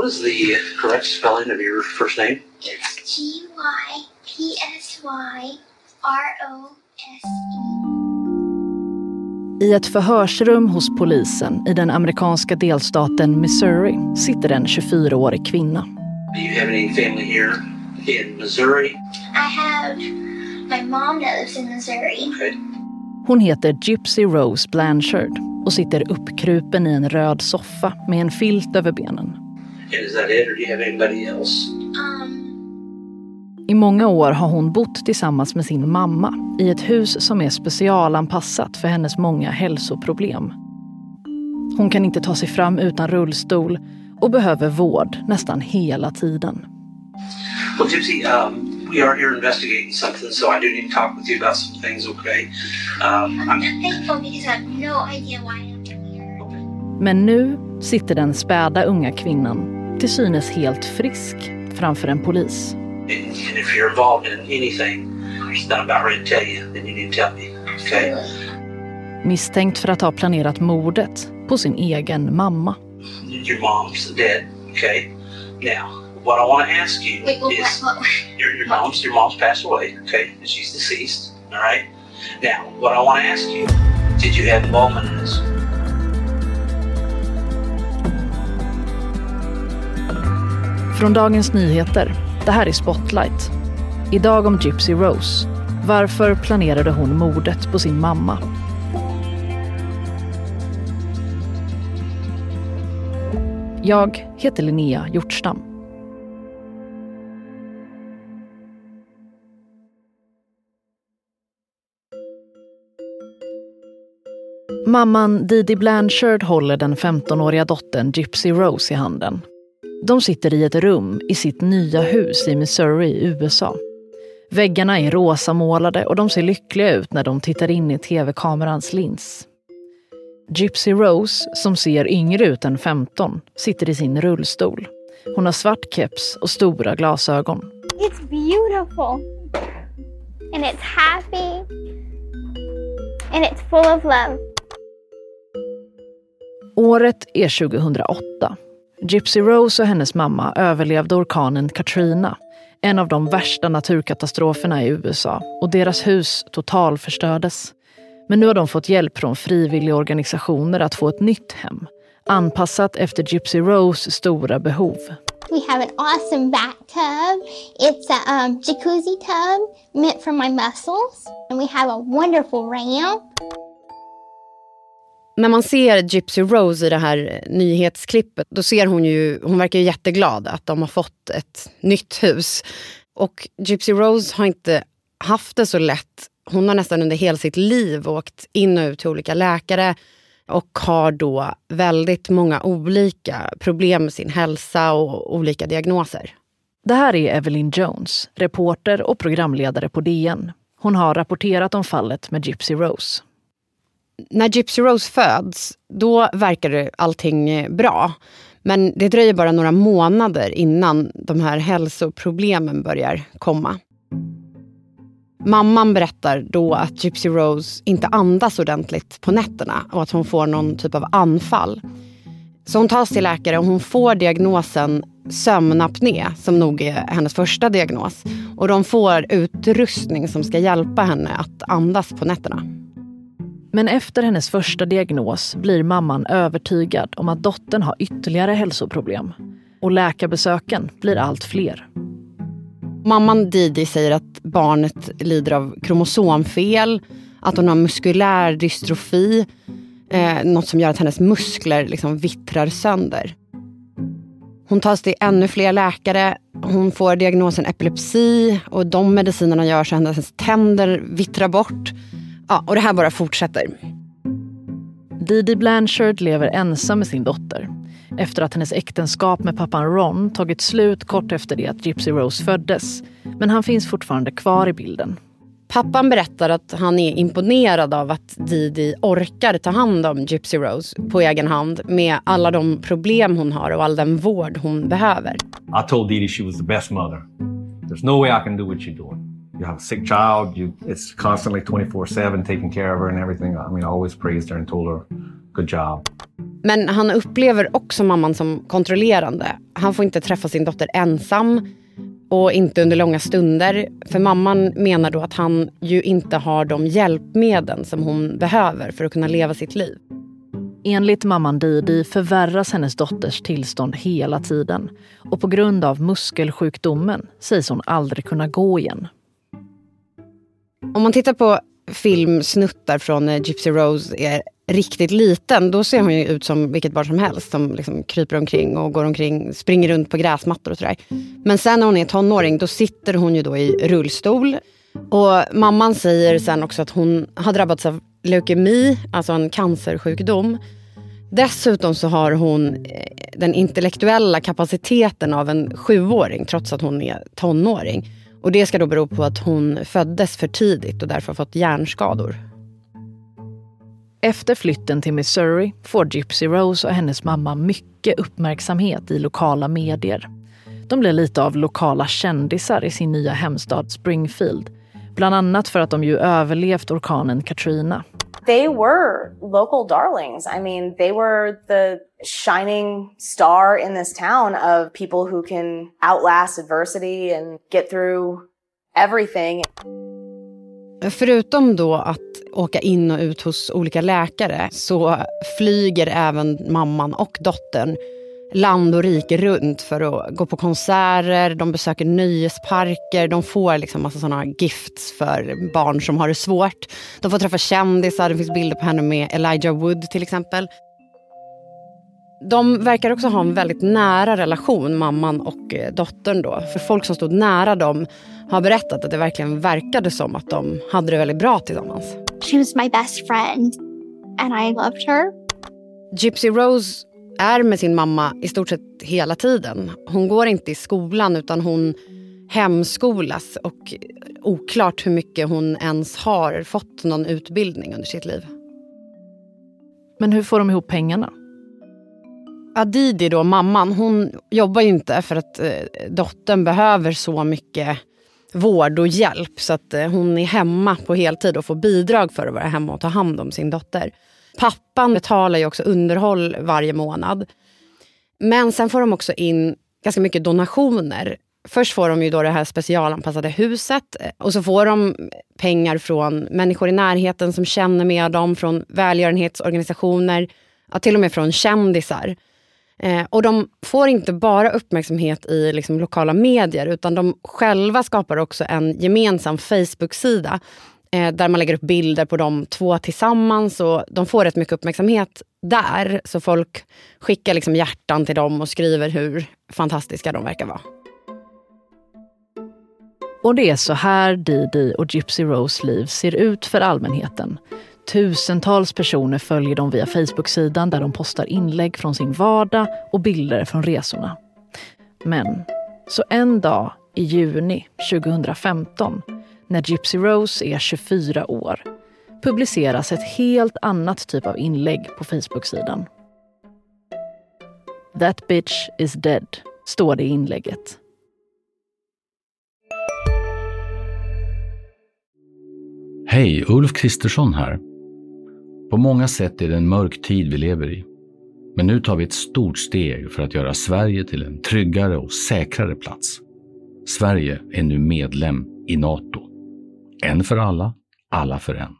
What is the correct spelling of your first name? It's G Y P S Y R O S E. I ett förhörsrum hos polisen i den amerikanska delstaten Missouri sitter en 24-årig kvinna. Do you have any family here in Missouri? I have my mom that lives in Missouri. Okay. Hon heter Gypsy Rose Blanchard och sitter uppkrupen i en röd soffa med en filt över benen. And is that it, or do you have anybody else? Um, I många år har hon bott tillsammans med sin mamma i ett hus som är specialanpassat för hennes många hälsoproblem. Hon kan inte ta sig fram utan rullstol och behöver vård nästan hela tiden. Well, Gypsy, um, we are here investigating something, so I do need to talk with you about some things, okay? Um, I'm, thankful because I have no idea why I'm here. Men nu sitter den späda unga kvinnan, till synes helt frisk, framför en polis. and if you're involved in anything that I'm about ready to tell you, then you need to tell me, okay? Misstänkt för att ha planerat mordet på sin egen mamma. Your mom's dead, okay? Now, what I want to ask you is your, your mom's your mom's passed away, okay? And she's deceased, all right? Now, what I want to ask you, did you have involvement in this? Från Dagens Nyheter. Det här är Spotlight. Idag om Gypsy Rose. Varför planerade hon mordet på sin mamma? Jag heter Linnea Hjortstam. Mamman Didi Blanchard håller den 15-åriga dottern Gypsy Rose i handen. De sitter i ett rum i sitt nya hus i Missouri i USA. Väggarna är rosamålade och de ser lyckliga ut när de tittar in i tv-kamerans lins. Gypsy Rose, som ser yngre ut än 15, sitter i sin rullstol. Hon har svart keps och stora glasögon. It's beautiful. And it's happy. And it's full of love. Året är 2008. Gypsy Rose och hennes mamma överlevde orkanen Katrina, en av de värsta naturkatastroferna i USA, och deras hus totalförstördes. Men nu har de fått hjälp från frivilligorganisationer att få ett nytt hem, anpassat efter Gypsy Rose stora behov. We have an awesome bathtub. It's a um, jacuzzi tub meant for my muscles. And we have a wonderful ramp. När man ser Gypsy Rose i det här eh, nyhetsklippet, då ser hon ju, hon verkar ju jätteglad att de har fått ett nytt hus. Och Gypsy Rose har inte haft det så lätt. Hon har nästan under hela sitt liv åkt in och ut till olika läkare och har då väldigt många olika problem med sin hälsa och olika diagnoser. Det här är Evelyn Jones, reporter och programledare på DN. Hon har rapporterat om fallet med Gypsy Rose. När Gypsy Rose föds, då verkar allting eh, bra. Men det dröjer bara några månader innan de här hälsoproblemen börjar komma. Mamman berättar då att Gypsy Rose inte andas ordentligt på nätterna och att hon får någon typ av anfall. Så hon tas till läkare och hon får diagnosen sömnapné som nog är hennes första diagnos. Och de får utrustning som ska hjälpa henne att andas på nätterna. Men efter hennes första diagnos blir mamman övertygad om att dottern har ytterligare hälsoproblem. Och läkarbesöken blir allt fler. Mamman Didi säger att barnet lider av kromosomfel, att hon har muskulär dystrofi, eh, något som gör att hennes muskler liksom vittrar sönder. Hon tas till ännu fler läkare, hon får diagnosen epilepsi och de medicinerna gör så att hennes tänder vittrar bort. Ja, och det här bara fortsätter. Didi Blanchard lever ensam med sin dotter efter att hennes äktenskap med pappan Ron tagit slut kort efter det att Gypsy Rose föddes. Men han finns fortfarande kvar i bilden. Pappan berättar att han är imponerad av att Didi orkar ta hand om Gypsy Rose på egen hand med alla de problem hon har och all den vård hon behöver. I told Dee Dee she was the best mother. There's no way I can do what you're doing. You have a sick child. You, it's constantly 24 7 taking care of her and everything. I mean, I always praised her and told her, good job. Men han upplever också mamman som kontrollerande. Han får inte träffa sin dotter ensam och inte under långa stunder. För mamman menar då att han ju inte har de hjälpmedel som hon behöver för att kunna leva sitt liv. Enligt mamman Didi förvärras hennes dotters tillstånd hela tiden och på grund av muskelsjukdomen sägs hon aldrig kunna gå igen. Om man tittar på filmsnuttar från när Gypsy Rose är riktigt liten, då ser hon ju ut som vilket barn som helst som liksom kryper omkring och går omkring, springer runt på gräsmattor och sådär. Men sen när hon är tonåring, då sitter hon ju då i rullstol. Och mamman säger sen också att hon har drabbats av leukemi, alltså en cancersjukdom. Dessutom så har hon eh, den intellektuella kapaciteten av en sjuåring trots att hon är tonåring. Och det ska då bero på att hon föddes för tidigt och därför fått hjärnskador. Efter flytten till Missouri får Gypsy Rose och hennes mamma mycket uppmärksamhet i lokala medier. De blir lite av lokala kändisar i sin nya hemstad Springfield. Bland annat för att de ju överlevt orkanen Katrina. They were local darlings. I mean, they were the shining star in this town of people who can outlast adversity and get through everything. Förutom då att åka in och ut hos olika läkare så flyger även mamman och dottern land och rike runt för att gå på konserter, de besöker nöjesparker, de får liksom massa sådana gifts för barn som har det svårt. De får träffa kändisar, det finns bilder på henne med Elijah Wood till exempel. De verkar också ha en väldigt nära relation, mamman och eh, dottern. Då. För folk som stod nära dem har berättat att det verkligen verkade som att de hade det väldigt bra tillsammans. She was my best friend and I loved her. Gypsy Rose är med sin mamma i stort sett hela tiden. Hon går inte i skolan utan hon hemskolas och oklart hur mycket hon ens har fått någon utbildning under sitt liv. Men hur får de ihop pengarna? Adidi, då, mamman, hon jobbar inte för att eh, dottern behöver så mycket vård och hjälp. Så att eh, hon är hemma på heltid och får bidrag för att vara hemma och ta hand om sin dotter. Pappan betalar ju också underhåll varje månad. Men sen får de också in ganska mycket donationer. Först får de ju då det här specialanpassade huset eh, och så får de pengar från människor i närheten som känner med dem, från välgörenhetsorganisationer, ja, till och med från kändisar. Eh, och de får inte bara uppmärksamhet i liksom, lokala medier utan de själva skapar också en gemensam Facebook-sida eh, där man lägger upp bilder på de två tillsammans och de får rätt mycket uppmärksamhet där. Så folk skickar liksom hjärtan till dem och skriver hur fantastiska de verkar vara. Och det är så här Didi och Gypsy Rose liv ser ut för allmänheten. Tusentals personer följer dem via Facebook-sidan där de postar inlägg från sin vardag och bilder från resorna. Men så en dag i juni 2015, när Gypsy Rose är 24 år, publiceras ett helt annat typ av inlägg på Facebook-sidan. That bitch is dead, står det i inlägget. Hej, Ulf Kristersson här. På många sätt är det en mörk tid vi lever i. Men nu tar vi ett stort steg för att göra Sverige till en tryggare och säkrare plats. Sverige är nu medlem i Nato. En för alla, alla för en.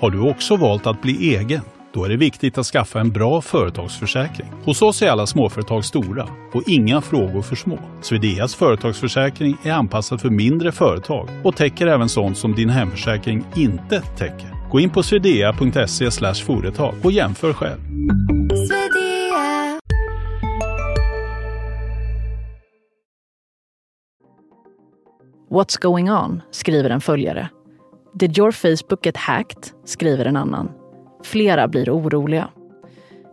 Har du också valt att bli egen? Då är det viktigt att skaffa en bra företagsförsäkring. Hos oss är alla småföretag stora och inga frågor för små. Swedeas företagsförsäkring är anpassad för mindre företag och täcker även sånt som din hemförsäkring inte täcker. Gå in på swedea.se företag och jämför själv. What's going on? skriver en följare. Did your Facebook get hacked? skriver en annan. Flera blir oroliga.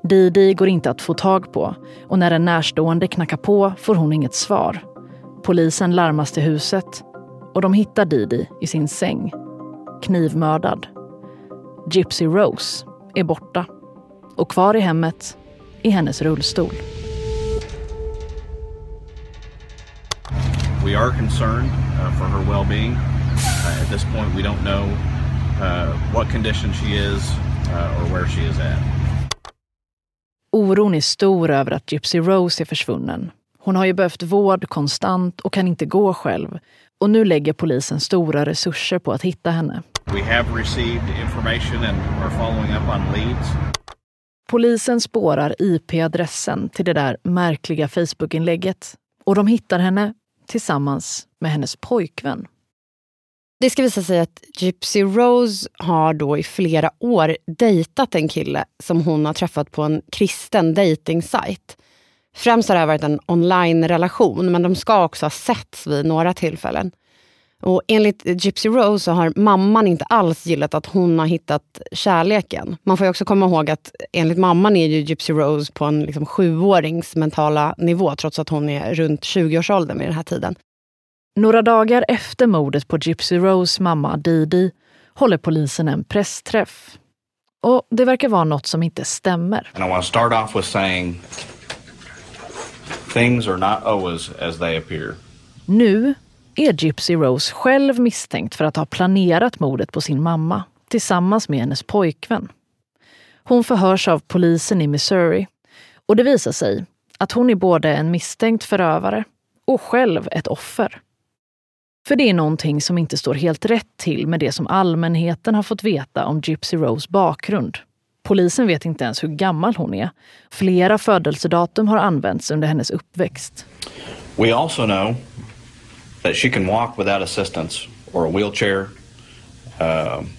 Didi går inte att få tag på och när en närstående knackar på får hon inget svar. Polisen larmas till huset och de hittar Didi i sin säng, knivmördad. Gypsy Rose är borta och kvar i hemmet är hennes rullstol. We are concerned för for her well-being. Uh, at this point, we don't know uh, what condition she is uh, or where she is at. Oron är stor över att Gypsy Rose är försvunnen. Hon har ju behövt vård konstant och kan inte gå själv. Och nu lägger polisen stora resurser på att hitta henne. We have received information and are following up on leads. Polisen spårar IP-adressen till det där märkliga Facebook-inlägget och de hittar henne tillsammans med hennes pojkvän. Det ska visa sig att Gypsy Rose har då i flera år dejtat en kille som hon har träffat på en kristen dejtingsajt. Främst har det varit en online-relation, men de ska också ha setts vid några tillfällen. Och enligt Gypsy Rose så har mamman inte alls gillat att hon har hittat kärleken. Man får också komma ihåg att enligt mamman är ju Gypsy Rose på en liksom sjuårings mentala nivå trots att hon är runt 20-årsåldern vid den här tiden. Några dagar efter mordet på Gypsy Rose mamma Didi håller polisen en pressträff. Och det verkar vara något som inte stämmer. And I want to start off with saying things are not always as they appear. Nu är Gypsy Rose själv misstänkt för att ha planerat mordet på sin mamma tillsammans med hennes pojkvän. Hon förhörs av polisen i Missouri och det visar sig att hon är både en misstänkt förövare och själv ett offer. För det är någonting som inte står helt rätt till med det som allmänheten har fått veta om Gypsy Rose bakgrund. Polisen vet inte ens hur gammal hon är. Flera födelsedatum har använts under hennes uppväxt. We also know that she can walk without assistance or a wheelchair, um,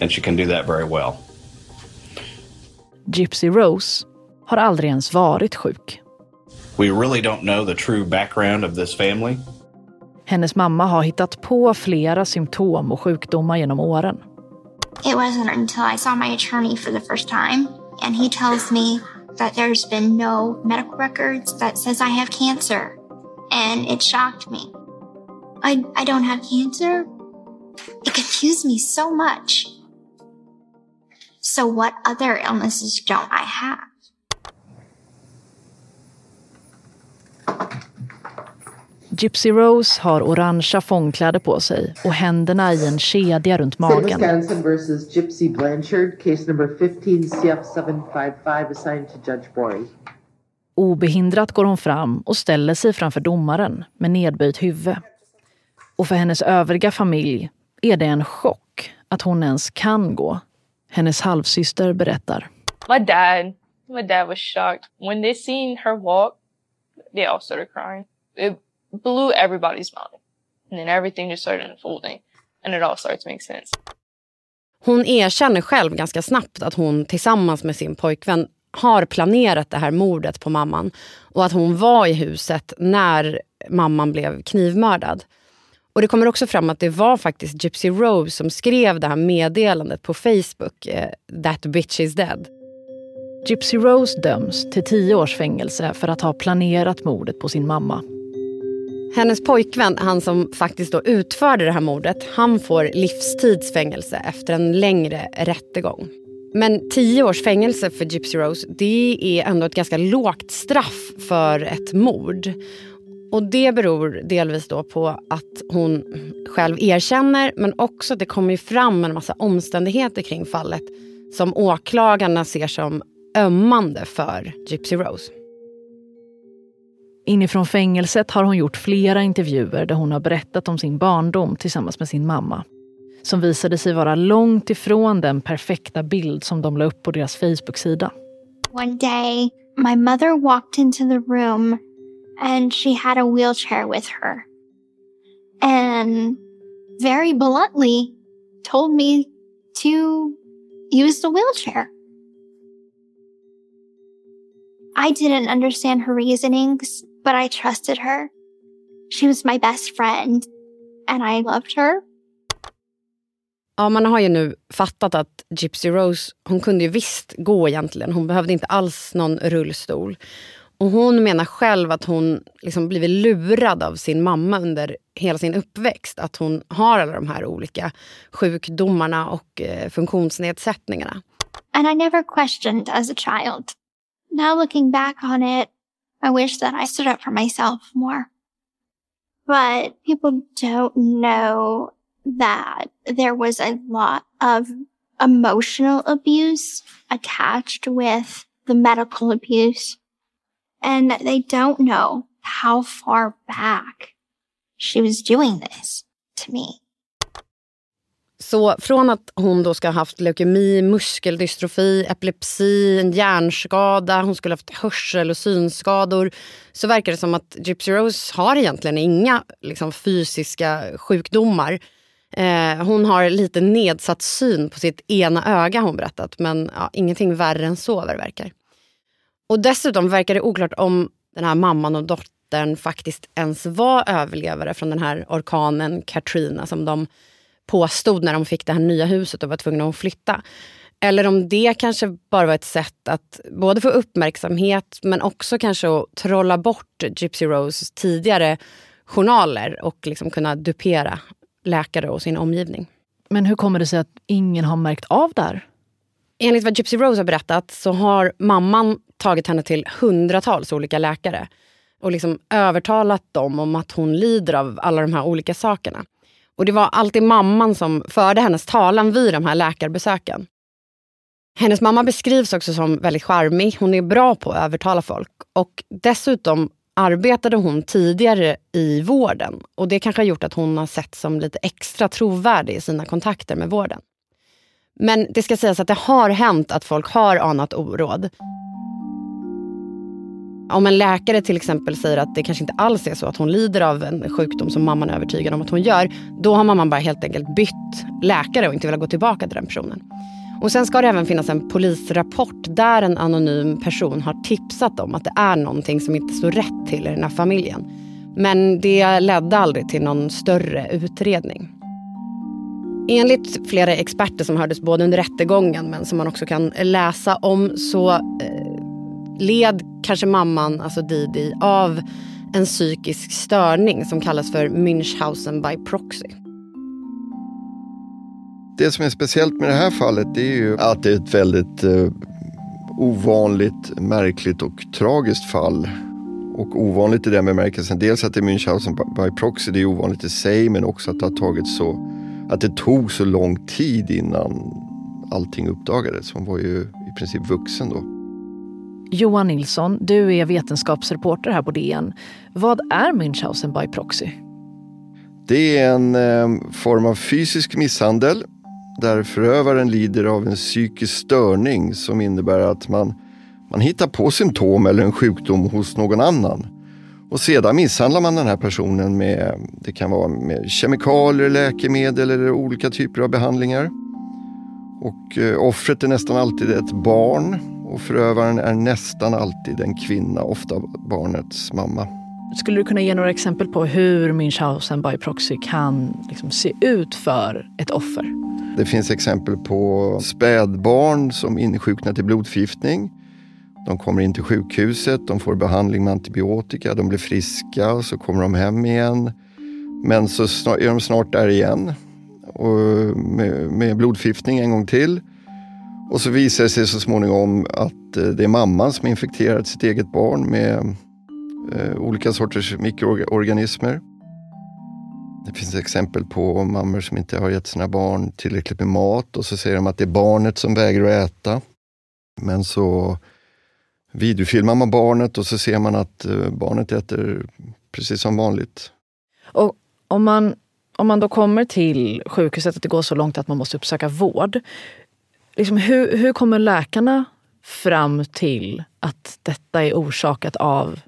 and she can do that very well. Gypsy Rose har aldrig ens varit sjuk. We really don't know the true background of this family. Hennes mamma har hittat på flera symptom och sjukdomar genom åren. It wasn't until I saw my attorney for the first time and he tells me that there's been no medical records that says I have cancer. And it shocked me. I, I don't have cancer. It confused me so much. So, what other illnesses don't I have? Gypsy Rose har orangea fångkläder på sig och händerna i en kedja runt magen. Wisconsin versus Gypsy Blanchard, case number 15 CF755, assigned to Judge Bory. Obehindrat går hon fram och ställer sig framför domaren med nedböjt huvud. Och för hennes övriga familj är det en chock att hon ens kan gå. Hennes halvsyster berättar. My dad, my dad was shocked when they seen her walk. They all started crying. It blew everybody's mind, and then everything just started unfolding, and it all started to make sense. Hon erkänner själv ganska snabbt att hon tillsammans med sin pojkvän har planerat det här mordet på mamman och att hon var i huset när mamman blev knivmördad. Och Det kommer också fram att det var faktiskt Gypsy Rose som skrev det här meddelandet på Facebook, eh, “That bitch is dead”. Gypsy Rose döms till tio års fängelse för att ha planerat mordet på sin mamma. Hennes pojkvän, han som faktiskt då utförde det här mordet, han får livstidsfängelse efter en längre rättegång. Men tio års fängelse för Gypsy Rose, det är ändå ett ganska lågt straff för ett mord. Och det beror delvis då på att hon själv erkänner, men också att det kommer fram en massa omständigheter kring fallet som åklagarna ser som ömmande för Gypsy Rose. Inifrån fängelset har hon gjort flera intervjuer där hon har berättat om sin barndom tillsammans med sin mamma. Som visade sig vara långt ifrån den perfekta bild som de la upp på deras Facebook-sida. One day, my mother walked into the room and she had a wheelchair with her. And very bluntly told me to use the wheelchair. I didn't understand her reasonings, but I trusted her. She was my best friend, and I loved her. Ja, man har ju nu fattat att Gypsy Rose, hon kunde ju visst gå egentligen. Hon behövde inte alls någon rullstol. Och hon menar själv att hon liksom blivit lurad av sin mamma under hela sin uppväxt. Att hon har alla de här olika sjukdomarna och eh, funktionsnedsättningarna. And I never questioned as a child. Now looking back on it, I wish that I stood up for myself more. But people don't know that there was a lot of emotional abuse attached with the medical abuse and they don't know how far back she was doing this to me. Så från att hon då ska ha haft leukemi, muskeldystrofi, epilepsi, en hjärnskada, hon skulle ha haft hörsel och synskador, så verkar det som att Gypsy Rose har egentligen inga liksom, fysiska sjukdomar. Eh, hon har lite nedsatt syn på sitt ena öga har hon berättat, men ja, ingenting värre än så vad det verkar. Och dessutom verkar det oklart om den här mamman och dottern faktiskt ens var överlevare från den här orkanen Katrina som de påstod när de fick det här nya huset och var tvungna att flytta. Eller om det kanske bara var ett sätt att både få uppmärksamhet men också kanske att trolla bort Gypsy Rose tidigare journaler och liksom kunna dupera läkare och sin omgivning. Men hur kommer det sig att ingen har märkt av det här? Enligt vad Gypsy Rose har berättat så har mamman tagit henne till hundratals olika läkare och liksom övertalat dem om att hon lider av alla de här olika sakerna. Och det var alltid mamman som förde hennes talan vid de här läkarbesöken. Hennes mamma beskrivs också som väldigt charmig. Hon är bra på att övertala folk. Och dessutom arbetade hon tidigare i vården. Och det kanske har gjort att hon har sett som lite extra trovärdig i sina kontakter med vården. Men det ska sägas att det har hänt att folk har anat oråd. Om en läkare till exempel säger att det kanske inte alls är så att hon lider av en sjukdom som mamman är övertygad om att hon gör, då har mamman bara helt enkelt bytt läkare och inte velat gå tillbaka till den personen. Och sen ska det även finnas en polisrapport där en anonym person har tipsat om att det är någonting som inte står rätt till i den här familjen. Men det ledde aldrig till någon större utredning. Enligt flera experter som hördes både under rättegången men som man också kan läsa om så eh, led kanske mamman, alltså Didi, av en psykisk störning som kallas för Münchhausen by proxy. Det som är speciellt med det här fallet det är ju att det är ett väldigt eh, ovanligt, märkligt och tragiskt fall. Och ovanligt i den bemärkelsen, dels att det är Münchhausen by proxy, det är ovanligt i sig, men också att det har tagit så, att det tog så lång tid innan allting uppdagades. Hon var ju i princip vuxen då. Johan Nilsson, du är vetenskapsreporter här på DN. Vad är Münchhausen by proxy? Det är en eh, form av fysisk misshandel där förövaren lider av en psykisk störning som innebär att man, man hittar på symptom eller en sjukdom hos någon annan. Och sedan misshandlar man den här personen med, det kan vara med kemikalier, läkemedel eller olika typer av behandlingar. Och eh, offret är nästan alltid ett barn och förövaren är nästan alltid en kvinna, ofta barnets mamma. Skulle du kunna ge några exempel på hur Münchhausen by proxy kan liksom se ut för ett offer? Det finns exempel på spädbarn som insjuknar till blodförgiftning. De kommer in till sjukhuset, de får behandling med antibiotika, de blir friska, så kommer de hem igen. Men så är de snart där igen och med, med blodförgiftning en gång till. Och så visar det sig så småningom att eh, det är mamman som infekterat sitt eget barn med eh, olika sorters mikroorganismer. Det finns exempel på mammor som inte har gett sina barn tillräckligt med mat och så säger de att det är barnet som vägrar att äta. Men så videofilmar man barnet och så ser man att eh, barnet äter precis som vanligt. Och om man, om man då kommer till sjukhuset, att det går så långt att man måste uppsöka vård. Liksom hur, hur kommer läkarna fram till att detta är orsakat av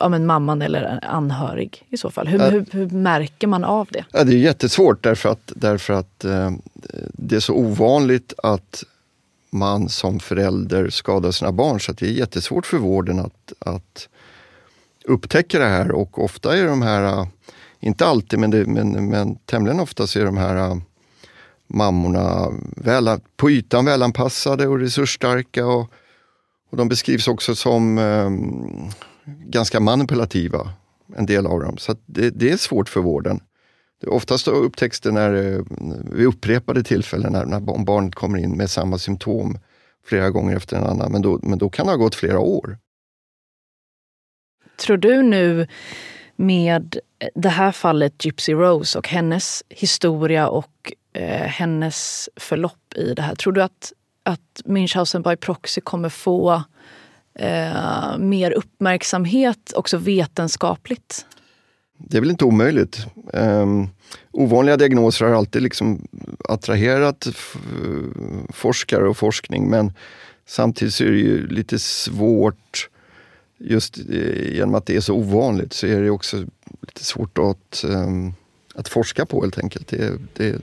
av en mamman eller en anhörig i så fall? Hur, ja. hur, hur, märker man av det? Ja, det är jättesvårt därför att, därför att eh, det är så ovanligt att man som förälder skadar sina barn så det är jättesvårt för vården att, att upptäcka det här och ofta är de här, inte alltid men, det, men, men tämligen ofta så är de här mammorna väl, på ytan välanpassade och resursstarka och, och de beskrivs också som eh, ganska manipulativa, en del av dem. Så det, det, är svårt för vården. Oftast upptäcks det när, eh, vid upprepade tillfällen när, när barnet kommer in med samma symptom flera gånger efter en annan. Men då, men då kan det ha gått flera år. Tror du nu med det här fallet Gypsy Rose och hennes historia och Eh, hennes förlopp i det här. Tror du att, att Münchhausen by proxy kommer få eh, mer uppmärksamhet också vetenskapligt? Det är väl inte omöjligt. Um, ovanliga diagnoser har alltid liksom attraherat forskare och forskning men samtidigt så är det ju lite svårt just eh, genom att det är så ovanligt så är det också lite svårt att, um, att forska på helt enkelt. Det, det,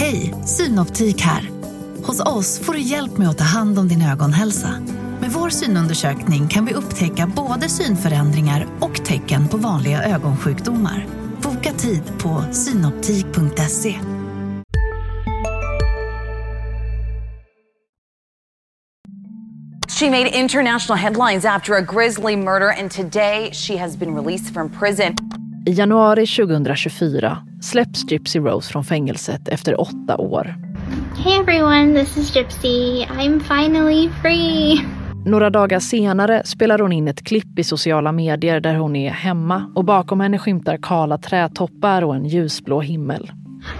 Hej, Synoptik här. Hos oss får du hjälp med att ta hand om din ögonhälsa. Med vår synundersökning kan vi upptäcka både synförändringar och tecken på vanliga ögonsjukdomar. Boka tid på synoptik.se. She made international headlines after a grisly murder and today she has been released from prison. I januari 2024 släpps Gypsy Rose från fängelset efter åtta år. Hey everyone, this is Gypsy. I'm finally free. Några dagar senare spelar hon in ett klipp i sociala medier där hon är hemma och bakom henne skymtar kala trädtoppar och en ljusblå himmel.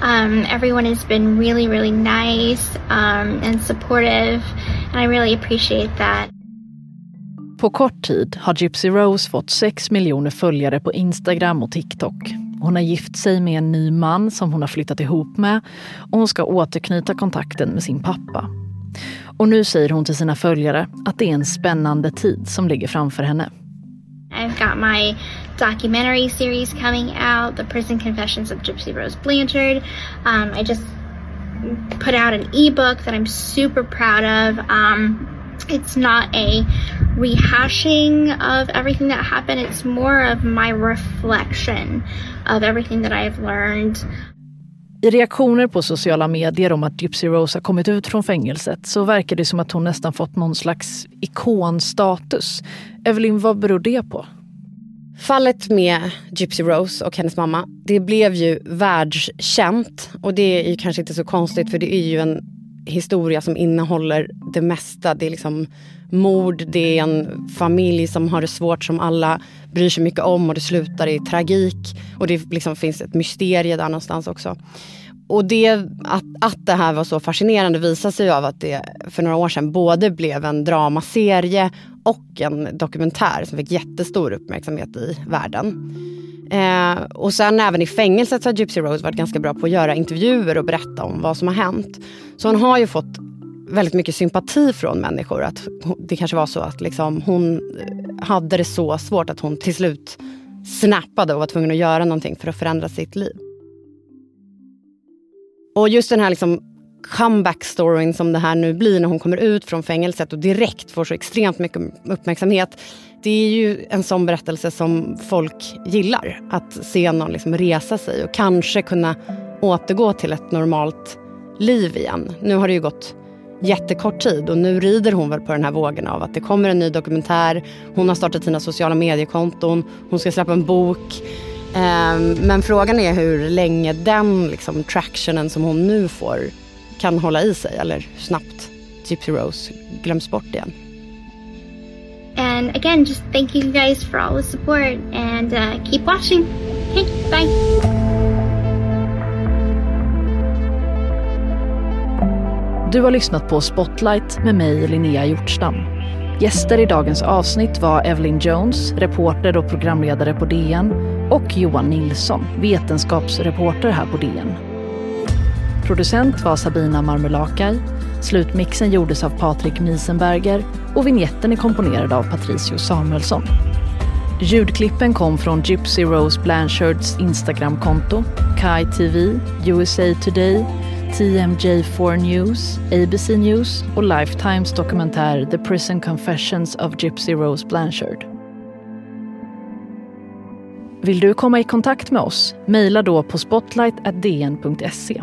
Um, everyone has been really, really nice um, and supportive, and I really appreciate that. På kort tid har Gypsy Rose fått 6 miljoner följare på Instagram och TikTok. Hon har gift sig med en ny man som hon har flyttat ihop med och hon ska återknyta kontakten med sin pappa. Och nu säger hon till sina följare att det är en spännande tid som ligger framför henne. I've got my documentary series coming out, The Prison Confessions of Gypsy Rose Blanchard. Um, I just put out an ebook that I'm super proud of. Um, it's not a rehashing of everything that happened, it's more of my reflection of everything that I've learned. I reaktioner på sociala medier om att Gypsy Rose har kommit ut från fängelset så verkar det som att hon nästan fått någon slags ikonstatus. Evelyn, vad beror det på? Fallet med Gypsy Rose och hennes mamma, det blev ju världskänt. Och det är ju kanske inte så konstigt för det är ju en historia som innehåller det mesta. Det är liksom mord, det är en familj som har det svårt som alla bryr sig mycket om och det slutar i tragik. Och det liksom finns ett mysterie där någonstans också. Och det, att, att det här var så fascinerande visar sig av att det för några år sedan både blev en dramaserie och en dokumentär som fick jättestor uppmärksamhet i världen. Eh, och sen även i fängelset så har Gypsy Rose varit ganska bra på att göra intervjuer och berätta om vad som har hänt. Så hon har ju fått väldigt mycket sympati från människor. Att det kanske var så att liksom hon eh, hade det så svårt att hon till slut snappade och var tvungen att göra någonting för att förändra sitt liv. Och just den här liksom comeback-storyn som det här nu blir när hon kommer ut från fängelset och direkt får så extremt mycket uppmärksamhet. Det är ju en sån berättelse som folk gillar. Att se någon liksom resa sig och kanske kunna återgå till ett normalt liv igen. Nu har det ju gått jättekort tid och nu rider hon väl på den här vågen av att det kommer en ny dokumentär. Hon har startat sina sociala mediekonton. Hon ska släppa en bok. Ehm, men frågan är hur länge den liksom, tractionen som hon nu får kan hålla i sig eller hur snabbt Gypsy Rose glöms bort igen. And again, just thank you guys for all the support and uh, keep watching. Okay, bye. Du har lyssnat på Spotlight med mig, Linnea Hjortstam. Gäster i dagens avsnitt var Evelyn Jones, reporter och programledare på DN och Johan Nilsson, vetenskapsreporter här på DN. Producent var Sabina Marmulakai. slutmixen gjordes av Patrik Miesenberger och vignetten är komponerad av Patricio Samuelsson. Ljudklippen kom från Gypsy Rose Blanchards Instagramkonto, Kai TV, USA Today, TMJ4 News, ABC News och Lifetimes dokumentär The Prison Confessions of Gypsy Rose Blanchard. Vill du komma i kontakt med oss? Mejla då på spotlight.dn.se.